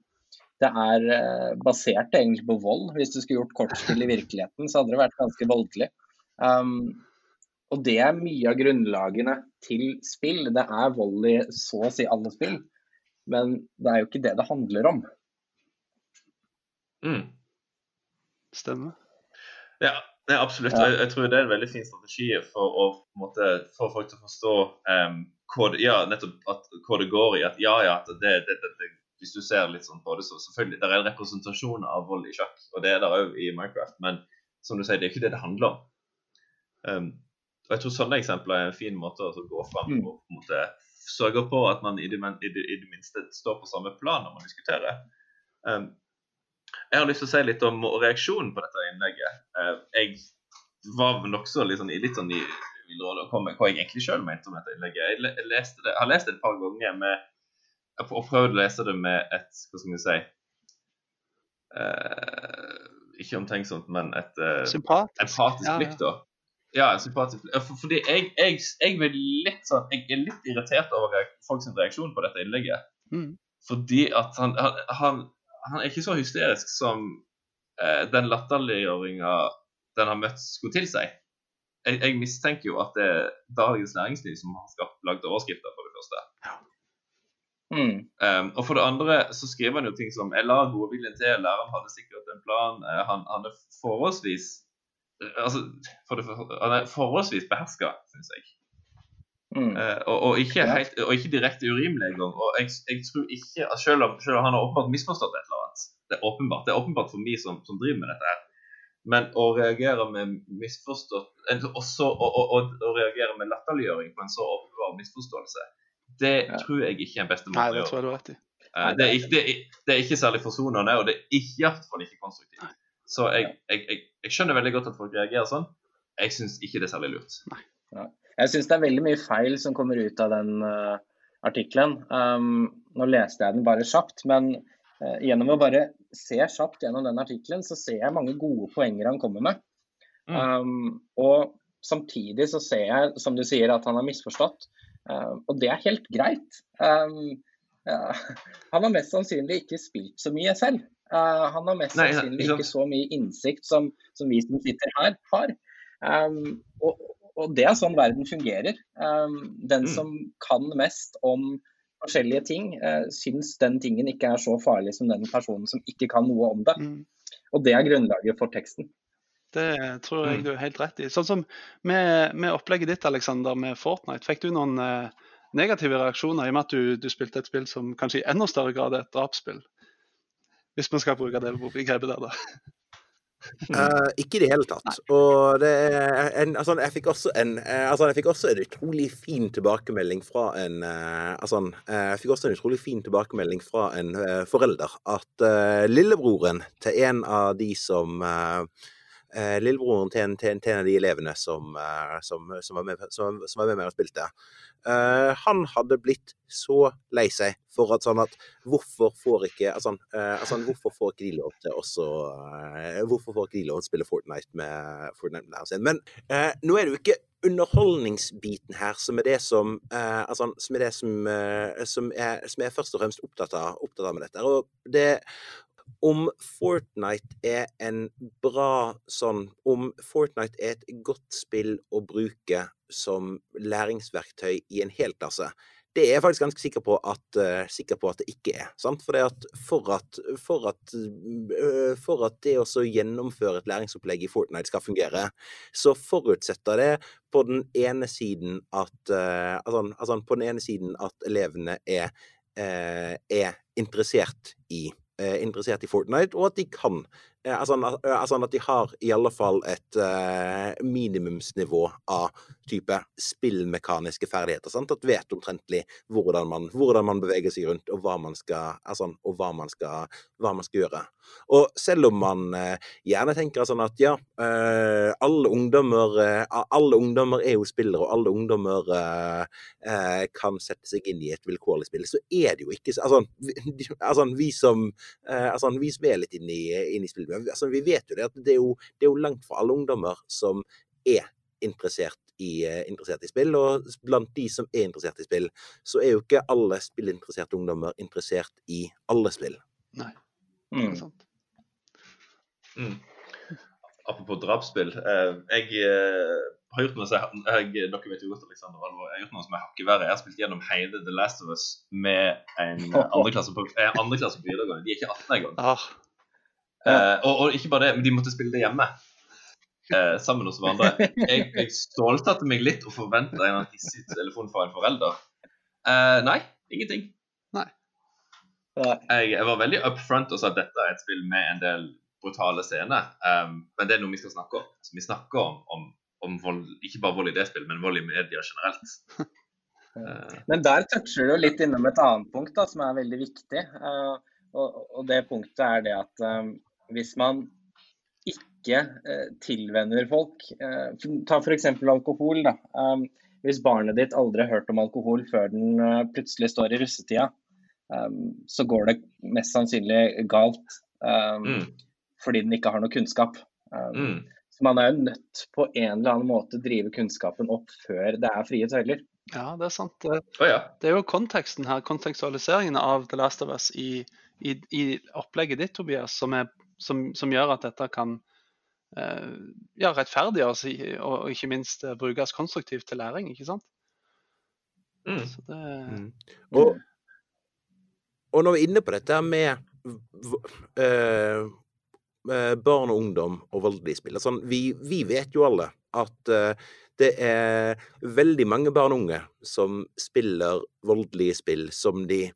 det er eh, basert egentlig på vold. Hvis du skulle gjort kortspill i virkeligheten, så hadde det vært ganske voldelig. Um, og det er mye av grunnlagene til spill. Det er vold i så å si alle spill. Men det er jo ikke det det handler om. Mm. Stemmer. Ja, absolutt. Ja. Jeg, jeg, tror det er en veldig fin strategi for å måte, få folk til å forstå um, hva, det, ja, nettopp at, hva det går i. At ja, ja, at det, det, det, hvis du ser litt sånn på det, så selvfølgelig det er en representasjon av vold i sjakk. Og det er der òg i Minecraft. Men som du sier, det er ikke det det handler om. Um, og jeg tror sånne eksempler er en fin måte å gå fram mm. og på en måte sørge på at man i det, i, det, i det, minste står på samme plan når man diskuterer. Um, jeg har lyst til å si litt om reaksjonen på dette innlegget. Uh, jeg var nokså sånn, litt sånn i villråd å komme med hva jeg egentlig sjøl mente om dette innlegget. Jeg, leste det, har lest det et par ganger med og prøvd å lese det med et Hva skal vi si uh, Ikke omtenksomt, men et uh, empatisk ja, blikk, da. Ja, sympatisk. For, fordi jeg, jeg, jeg, litt sånn, jeg er litt irritert over folks reaksjon på dette innlegget. Mm. Fordi at han, han, han, er ikke så hysterisk som uh, den latterliggjøringa den har møtt, skulle tilsi. Jeg, jeg mistenker jo at det er Dagens Næringsliv som har skapt lagd overskrifter, for det første. Mm. Um, og for det andre så skriver han jo ting som Jeg la godviljen til, læreren hadde sikkert en plan. Uh, han, han, er forholdsvis uh, altså, for det, Han er forholdsvis beherska, syns jeg. Mm. Uh, og, og, ikke helt, og, ikke direkte urimelig engang. Og jeg, jeg, tror ikke selv om, selv om han har åpenbart misforstått et eller annet Det er åpenbart, det er åpenbart for meg som, som driver med dette her. Men å reagere med misforstått også, å, å, å, reagere med latterliggjøring på en så åpenbar misforståelse det ja. tror jeg ikke er en beste måte å gjøre. Det tror jeg du har rett i. Uh, det, er ikke, det, er, det, er ikke, særlig forsonende, og det er i hvert fall ikke konstruktivt. Så jeg, jeg, jeg, jeg, skjønner veldig godt at folk reagerer sånn. Jeg syns ikke det er særlig lurt. Nei. Jeg syns det er veldig mye feil som kommer ut av den uh, artikkelen. Um, nå leste jeg den bare kjapt, men uh, gjennom å bare se kjapt gjennom den artikkelen, så ser jeg mange gode poenger han kommer med. Mm. Um, og samtidig så ser jeg, som du sier, at han har misforstått. Uh, og det er helt greit. Um, uh, han har mest sannsynlig ikke spilt så mye selv. Uh, han har mest Nei, sannsynlig ikke så mye innsikt som, som, vi som sitter her, har. Um, og, og, det er sånn verden fungerer. Um, den mm. som kan mest om forskjellige ting, eh, syns den tingen ikke er så farlig som den personen som ikke kan noe om det. Mm. Og det er grunnlaget for teksten. Det tror jeg mm. du er helt rett i. Sånn som med, med opplegget ditt Alexander, med Fortnite, fikk du noen eh, negative reaksjoner i og med at du, du, spilte et spill som kanskje i enda større grad er et drapsspill? Hvis man skal bruke det begrepet der, da. Uh, ikke i det hele tatt. Og det en, altså, jeg fikk også en uh, altså, jeg fikk også en utrolig fin tilbakemelding fra en uh, altså, Jeg fikk også en utrolig fin tilbakemelding fra en forelder at lillebroren til en av de som Lillebroren til en, til, en, til en, av de elevene som, som, som, var, med, som, var med meg og spilte, Eh, han hadde blitt så lei seg for at sånn at hvorfor får ikke altså, altså, hvorfor får ikke de lov til også uh, Hvorfor får ikke de lov til å spille Fortnite med Fortnite med sin? Men nå er det jo ikke underholdningsbiten her som er det som altså, som er det som, som, er, som er først og fremst opptatt av, opptatt av med dette. Og det om Fortnite er en bra sånn Om Fortnite er et godt spill å bruke som læringsverktøy i en hel klasse. Det er jeg faktisk ganske sikker på at, uh, sikker på at det ikke er. Sant? For, at for, at, for, at, uh, for at det å gjennomføre et læringsopplegg i Fortnite skal fungere, så forutsetter det på den ene siden at, uh, altså, altså, på den ene siden at elevene er, er interessert i interessert i Fortnite, og at de kan Altså, altså, at de har i alle fall et uh, minimumsnivå av type spillmekaniske ferdigheter. Sant? At vet omtrentlig hvordan man, hvordan man, beveger seg rundt, og hva man skal, altså, hva man skal, hva man skal gjøre. Og selv om man uh, gjerne tenker sånn at ja, uh, alle ungdommer alle ungdommer er jo spillere, og alle ungdommer kan sette seg inn i et vilkårlig spill, så er det jo ikke altså, vi, altså, vi som altså, vi som er litt inne i, inn i spillet altså, vi vet jo det at det er jo, det er jo langt fra alle ungdommer som er interessert i, uh, interessert i, spill. Og blant de som er interessert i spill, så er jo ikke alle spillinteresserte ungdommer interessert i alle spill. Nei, det er mm. sant. Mm. Apropos drapsspill. Eh, jeg eh, har gjort noe som jeg, jeg, Dere vet jo godt Alexander jeg har gjort noe som er hakket verre. Jeg har spilt gjennom hele The Last of Us med en andreklasse på, andre på videregående. De er ikke 18 engang. Ah. Uh, og, og, ikke bare det, men de måtte spille det hjemme. Uh, sammen hos hverandre. Jeg, jeg stålsatte meg litt og forventa en hissig telefon fra en forelder. Uh, nei, ingenting. Nei. Jeg, jeg, var veldig up front og sa at dette er et spill med en del brutale scener. Um, men det er noe vi skal snakke om. Så vi snakker om, om, om vold, ikke bare vold i det spillet, men vold i media generelt. men der toucher du litt innom et annet punkt da, som er veldig viktig. Og, og, det punktet er det at um, hvis man ikke eh, tilvenner folk eh, Ta f.eks. alkohol. da. Um, hvis barnet ditt aldri har hørt om alkohol før den uh, plutselig står i russetida, um, så går det mest sannsynlig galt um, mm. fordi den ikke har noe kunnskap. Um, mm. Så man er jo nødt på en eller annen måte drive kunnskapen opp før det er frie tøyler. Ja, det er sant. Det, oh, ja. det er jo konteksten her, kontekstualiseringen av The Last of Us i, i, i opplegget ditt, Tobias, som er som, som gjør at dette kan eh, ja, rettferdiggjøres og, og, ikke minst eh, brukes konstruktivt til læring. ikke sant? Mm. Det... Mm. Og, og, når vi er inne på dette med uh, barn og ungdom og voldelige spill altså, vi, vi, vet jo alle at uh, det er veldig mange barn og unge som spiller voldelige spill som de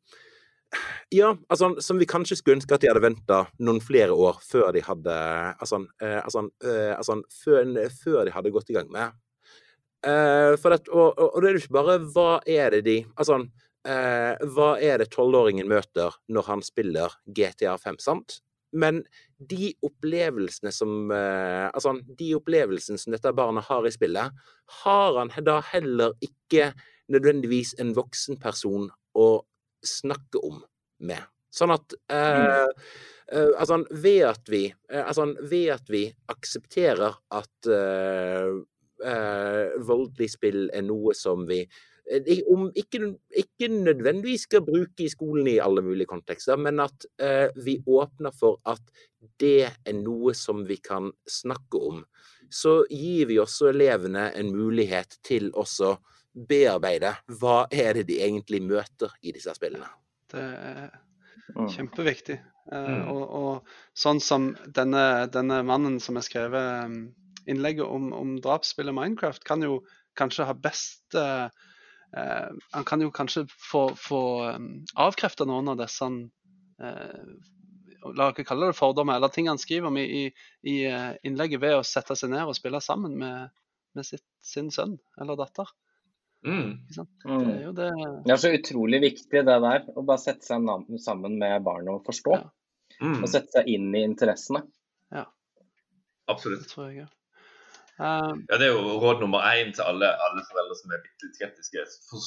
ja, altså, som vi kanskje skulle ønske at de hadde venta noen flere år før de hadde Altså, eh, altså, eh, altså før, før, de hadde gått i gang med. Eh, for det, og, og, det er jo ikke bare hva er det de Altså, hva er det tolvåringen møter når han spiller GTA 5, sant? Men de opplevelsene som Altså, de opplevelsene som dette barnet har i spillet, har han da heller ikke nødvendigvis en voksen person å snakke om med. Sånn at eh, eh, altså, ved at vi eh, altså, ved at vi aksepterer at eh, voldelig spill er noe som vi om ikke, ikke, nødvendigvis skal bruke i skolen i alle mulige kontekster, men at vi åpner for at det er noe som vi kan snakke om, så gir vi også elevene en mulighet til også bearbeide hva er det de egentlig møter i disse spillene. Det er mm. kjempeviktig. Eh, mm. Og, og, sånn som denne, denne, mannen som har skrevet um, innlegget om, om drapsspillet Minecraft, kan jo kanskje ha best uh, Han kan jo kanskje få, få avkrefta noen av disse uh, la oss kalle det fordommer, eller ting han skriver om i, i, i innlegget ved å sette seg ned og spille sammen med, med sitt, sin sønn eller datter. Mm. Det er det Det er så utrolig viktig det der, å bare sette seg sammen med barnet og forstå. Ja. Mm. Og sette seg inn i interessene. Ja. Absolutt. Det tror jeg ja. Um, ja, det er jo råd nummer én til alle, alle foreldre som er litt skeptiske. For,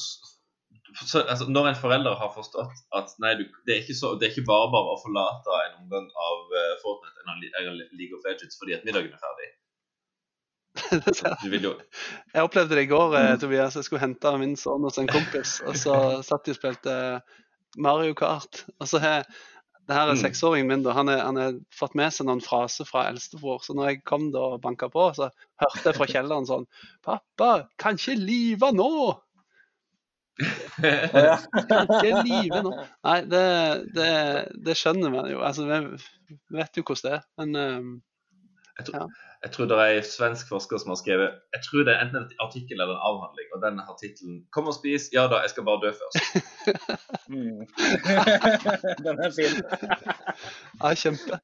for, altså, når en forelder har forstått at nei, du, det, er så, det, er ikke bare bare å forlate en omgang av uh, Fortnite eller League of Legends fordi at middagen er ferdig, jeg opplevde det i går, eh, mm. Tobias. Jeg skulle hente min sønn hos en kompis. Og så satt de og spilte Mario Kart. Og så har det her er mm. seksåringen min. da, Han har fått med seg noen fraser fra eldstebror. Så når jeg kom da og banka på, så hørte jeg fra kjelleren sånn 'Pappa, kan ikke live nå!' kan ikke live nå. Nei, det, det, det skjønner man jo. Altså, vi vet jo hvordan det er. Men um, jeg, tror, ja. jeg tror det er en svensk forsker som har skrevet Jeg tror det er enten en artikkel eller en avhandling, og den har tittelen 'Kom og spis'. Ja da, jeg skal bare dø først. mm. den er fin. ja, kjempe.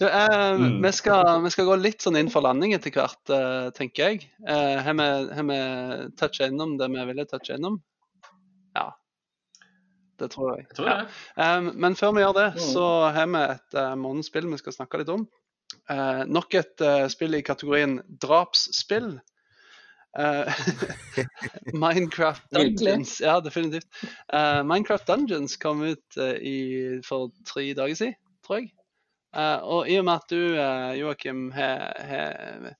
Du, eh, mm. vi, skal, vi, skal, gå litt sånn inn for landing etter hvert, eh, tenker jeg. Eh, har vi toucha innom det vi ville touche innom? Ja. Det tror jeg. jeg tror ja. um, men før vi gjør det, mm. så har vi et uh, månedsspill vi skal snakke litt om. Uh, nok et uh, spill i kategorien drapsspill. Uh, Minecraft Dungeons. Ja, definitivt. Minecraft Dungeons kom ut i, for tre dager siden, tror jeg. og i og med at du, Joakim, har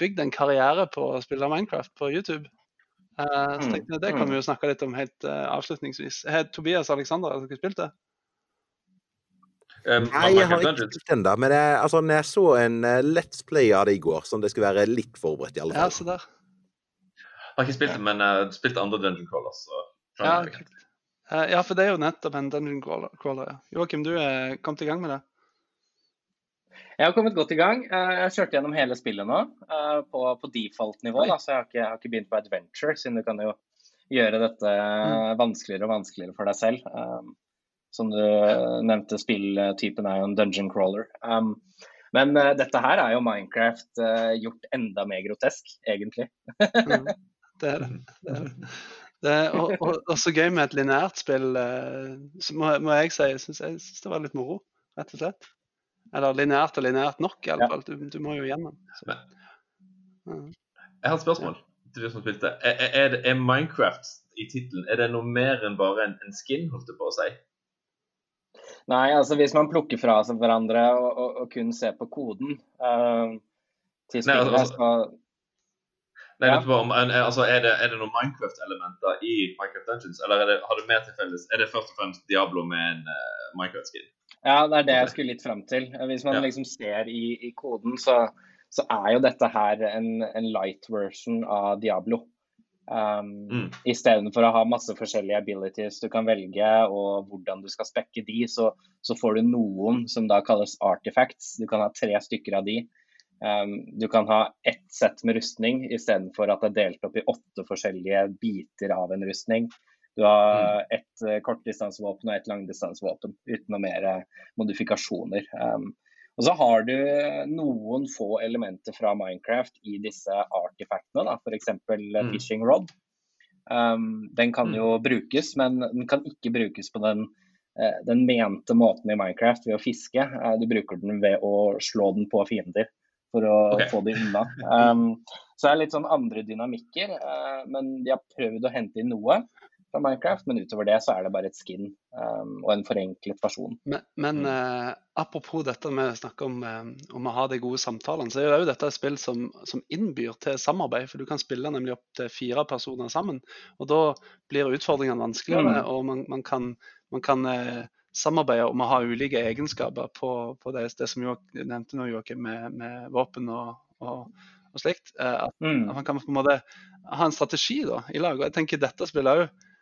bygd en karriere på å spille Minecraft på YouTube, så mm, tenkte jeg det kan vi jo mm. snakke litt om helt avslutningsvis. Har Tobias Alexander har dere spilt det? Um, Nei, jeg har ikke spilt den, da. Men jeg, altså, når jeg så en uh, Let's Play av det i går, sånn det skulle være litt forberedt, i alle fall. Ja, så der. Jeg har ikke spilt det, men jeg uh, spilt andre Dungeon Crawlers. Ja, uh, ja, for det er jo nettopp en Dungeon Crawler. Ja. Joakim, du er kommet i gang med det? Jeg har kommet godt i gang. Jeg har kjørt gjennom hele spillet nå på, på default-nivå. Så jeg har, ikke, jeg har, ikke, begynt på adventure, siden du kan jo gjøre dette mm. vanskeligere og vanskeligere for deg selv. Som du nevnte, spilltypen er jo en dungeon crawler. Um, men uh, dette her er jo Minecraft uh, gjort enda mer grotesk, egentlig. mm, det er det. det, er det. det er, og, og, også gøy med et lineært spill, uh, må, må, jeg si. Jeg syns, jeg syns det var litt moro, rett og slett. Eller lineært og lineært nok, i alle fall. Du, du må jo gjennom. Så. Jeg har et spørsmål til du som spilte. Er, er, er Minecraft i tittelen er det noe mer enn bare en, en skin, holdt jeg på å si? Nei, altså hvis man plukker fra seg hverandre og, og, og kun ser på koden uh, til spillet, Nei, altså, så Nei, ja. om, altså, er, det, er det noen Minecraft-elementer i Minecraft Dungeons, eller det, har det mer til felles? Er det først og fremst Diablo med en uh, Minecraft-skin? Ja, det er det jeg skulle litt fram til. Hvis man ja. liksom ser i, i koden, så, så, er jo dette her en, en light version av Diablo. Um, mm. Istedenfor å ha masse forskjellige abilities du kan velge, og hvordan du skal spekke de, så, så, får du noen som da kalles artifacts. Du kan ha tre stykker av de. Um, du kan ha ett sett med rustning istedenfor at det er delt opp i åtte forskjellige biter av en rustning. Du har mm. ett uh, kortdistansevåpen og ett langdistansevåpen uten noe mer uh, modifikasjoner. Um, og så har du noen få elementer fra Minecraft i disse artifaktene, f.eks. Mm. fishing rod. Um, den kan mm. jo brukes, men den kan ikke brukes på den, uh, den mente måten i Minecraft ved å fiske. Uh, du bruker den ved å slå den på fiender for å okay. få dem unna. Um, så det er litt sånn andre dynamikker, uh, men de har prøvd å hente inn noe fra Minecraft, men utover det så er det bare et skin um, og en forenklet versjon. Men, men uh, apropos dette med å snakke om, um, om, å ha de gode samtalene, så er jo dette et spill som, som, innbyr til samarbeid. For du kan spille nemlig opp til fire personer sammen. Og da blir utfordringene vanskeligere, mm. og man, man, kan, man kan uh, samarbeide om å ha ulike egenskaper på, på det, det, som du nevnte nå, Joakim, med, med, våpen og, og, og slikt. Uh, at, mm. at, man kan på en måte ha en strategi da, i lag. Og jeg tenker dette spillet òg Eh,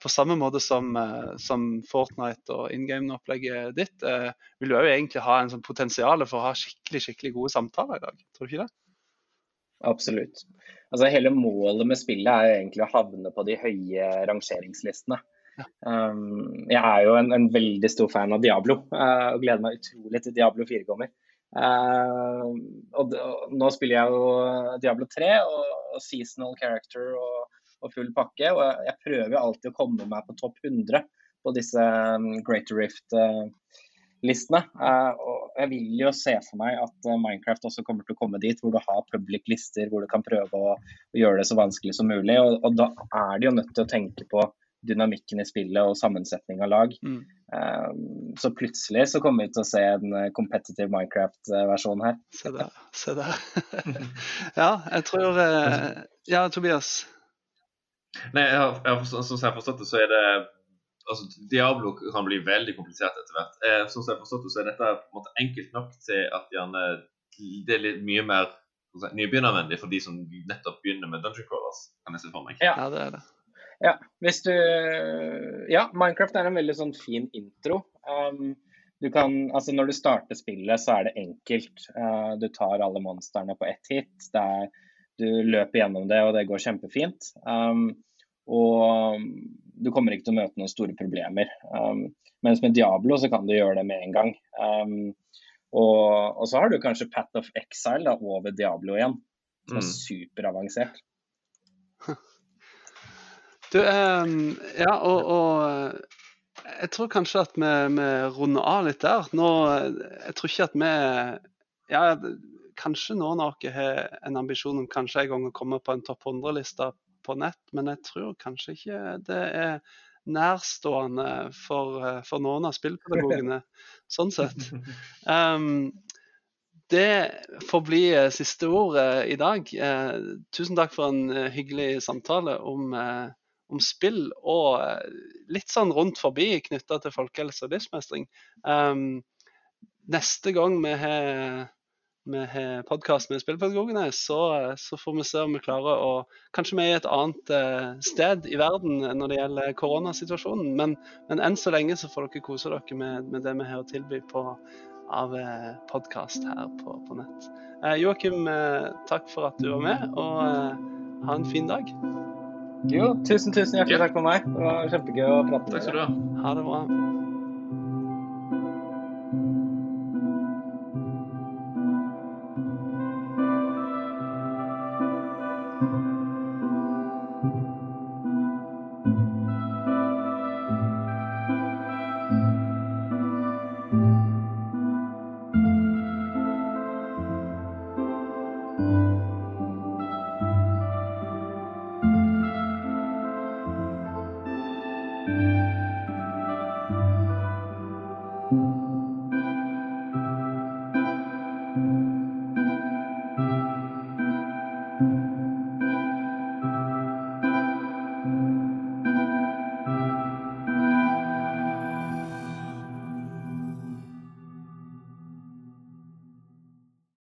på samme måte som, eh, som Fortnite og in game-opplegget ditt, eh, vil du òg egentlig ha en sånn potensial for å ha skikkelig skikkelig gode samtaler i dag. Tror du ikke det? Absolutt. Altså, hele målet med spillet er egentlig å havne på de høye rangeringslistene. Um, jeg er jo en, en, veldig stor fan av Diablo uh, og gleder meg utrolig til Diablo 4 kommer. Uh, og, og, nå spiller jeg jo Diablo 3 og, og seasonal character og, og, full pakke. Og jeg, prøver prøver alltid å komme meg på topp 100 på disse um, Greater Rift. Uh. Uh, og jeg vil jo se for meg at uh, Minecraft også kommer til å komme dit hvor du har public lister, hvor du kan prøve å, å gjøre det så vanskelig som mulig. Og, og, da er de jo nødt til å tenke på dynamikken i spillet og sammensetning av lag. Mm. Um, så plutselig så kommer vi til å se en competitive Minecraft-versjon her. Se der. Se der. ja, jeg tror Ja, Tobias? Nei, jeg har, jeg har, Som jeg har forstått det, så er det altså, Diablo kan bli veldig komplisert etter hvert. Eh, som jeg har forstått det, så er dette på en måte enkelt nok til at gjerne, det er litt mye mer si, nybegynnervennlig for de som nettopp begynner med Dungeon Crawlers, kan jeg se for meg. Ja, ja det er det. Ja, hvis du Ja, Minecraft er en veldig sånn fin intro. Um, du kan, altså Når du starter spillet, så er det enkelt. Uh, du tar alle monstrene på ett hit. Det Er, du løper gjennom det, og det går kjempefint. Um, og du kommer ikke til å møte noen store problemer. Um, mens med Diablo så kan du gjøre det med en gang. Um, og, og, så har du kanskje Path of Exile da, over Diablo igjen, som er mm. superavansert. Du, um, ja, og, og, jeg tror kanskje at vi, vi, runder av litt der. Nå, jeg tror ikke at vi ja, Kanskje noen av dere har en ambisjon om kanskje en gang å komme på en topp 100-liste på nett, men jeg tror kanskje ikke det er nærstående for, eh, for noen av spillpedagogene, sånn sett. Um, det får bli eh, siste ordet i dag. Eh, tusen takk for en eh, hyggelig samtale om, eh, om spill og litt sånn rundt forbi knytta til folkehelse og livsmestring. Um, neste gang vi har har podkast med spillpedagogene, så, så, får vi se om vi klarer å Kanskje vi er i et annet uh, sted i verden når det gjelder koronasituasjonen. Men, men, enn så lenge så får dere kose dere med, med det vi har å tilby på, av eh, podkast her på, på nett. Eh, Joakim, uh, takk for at du var med, og ha en fin dag. Jo, tusen, tusen hjertelig takk for meg. Det var kjempegøy å prate med deg. Takk skal du ha. Ha det bra.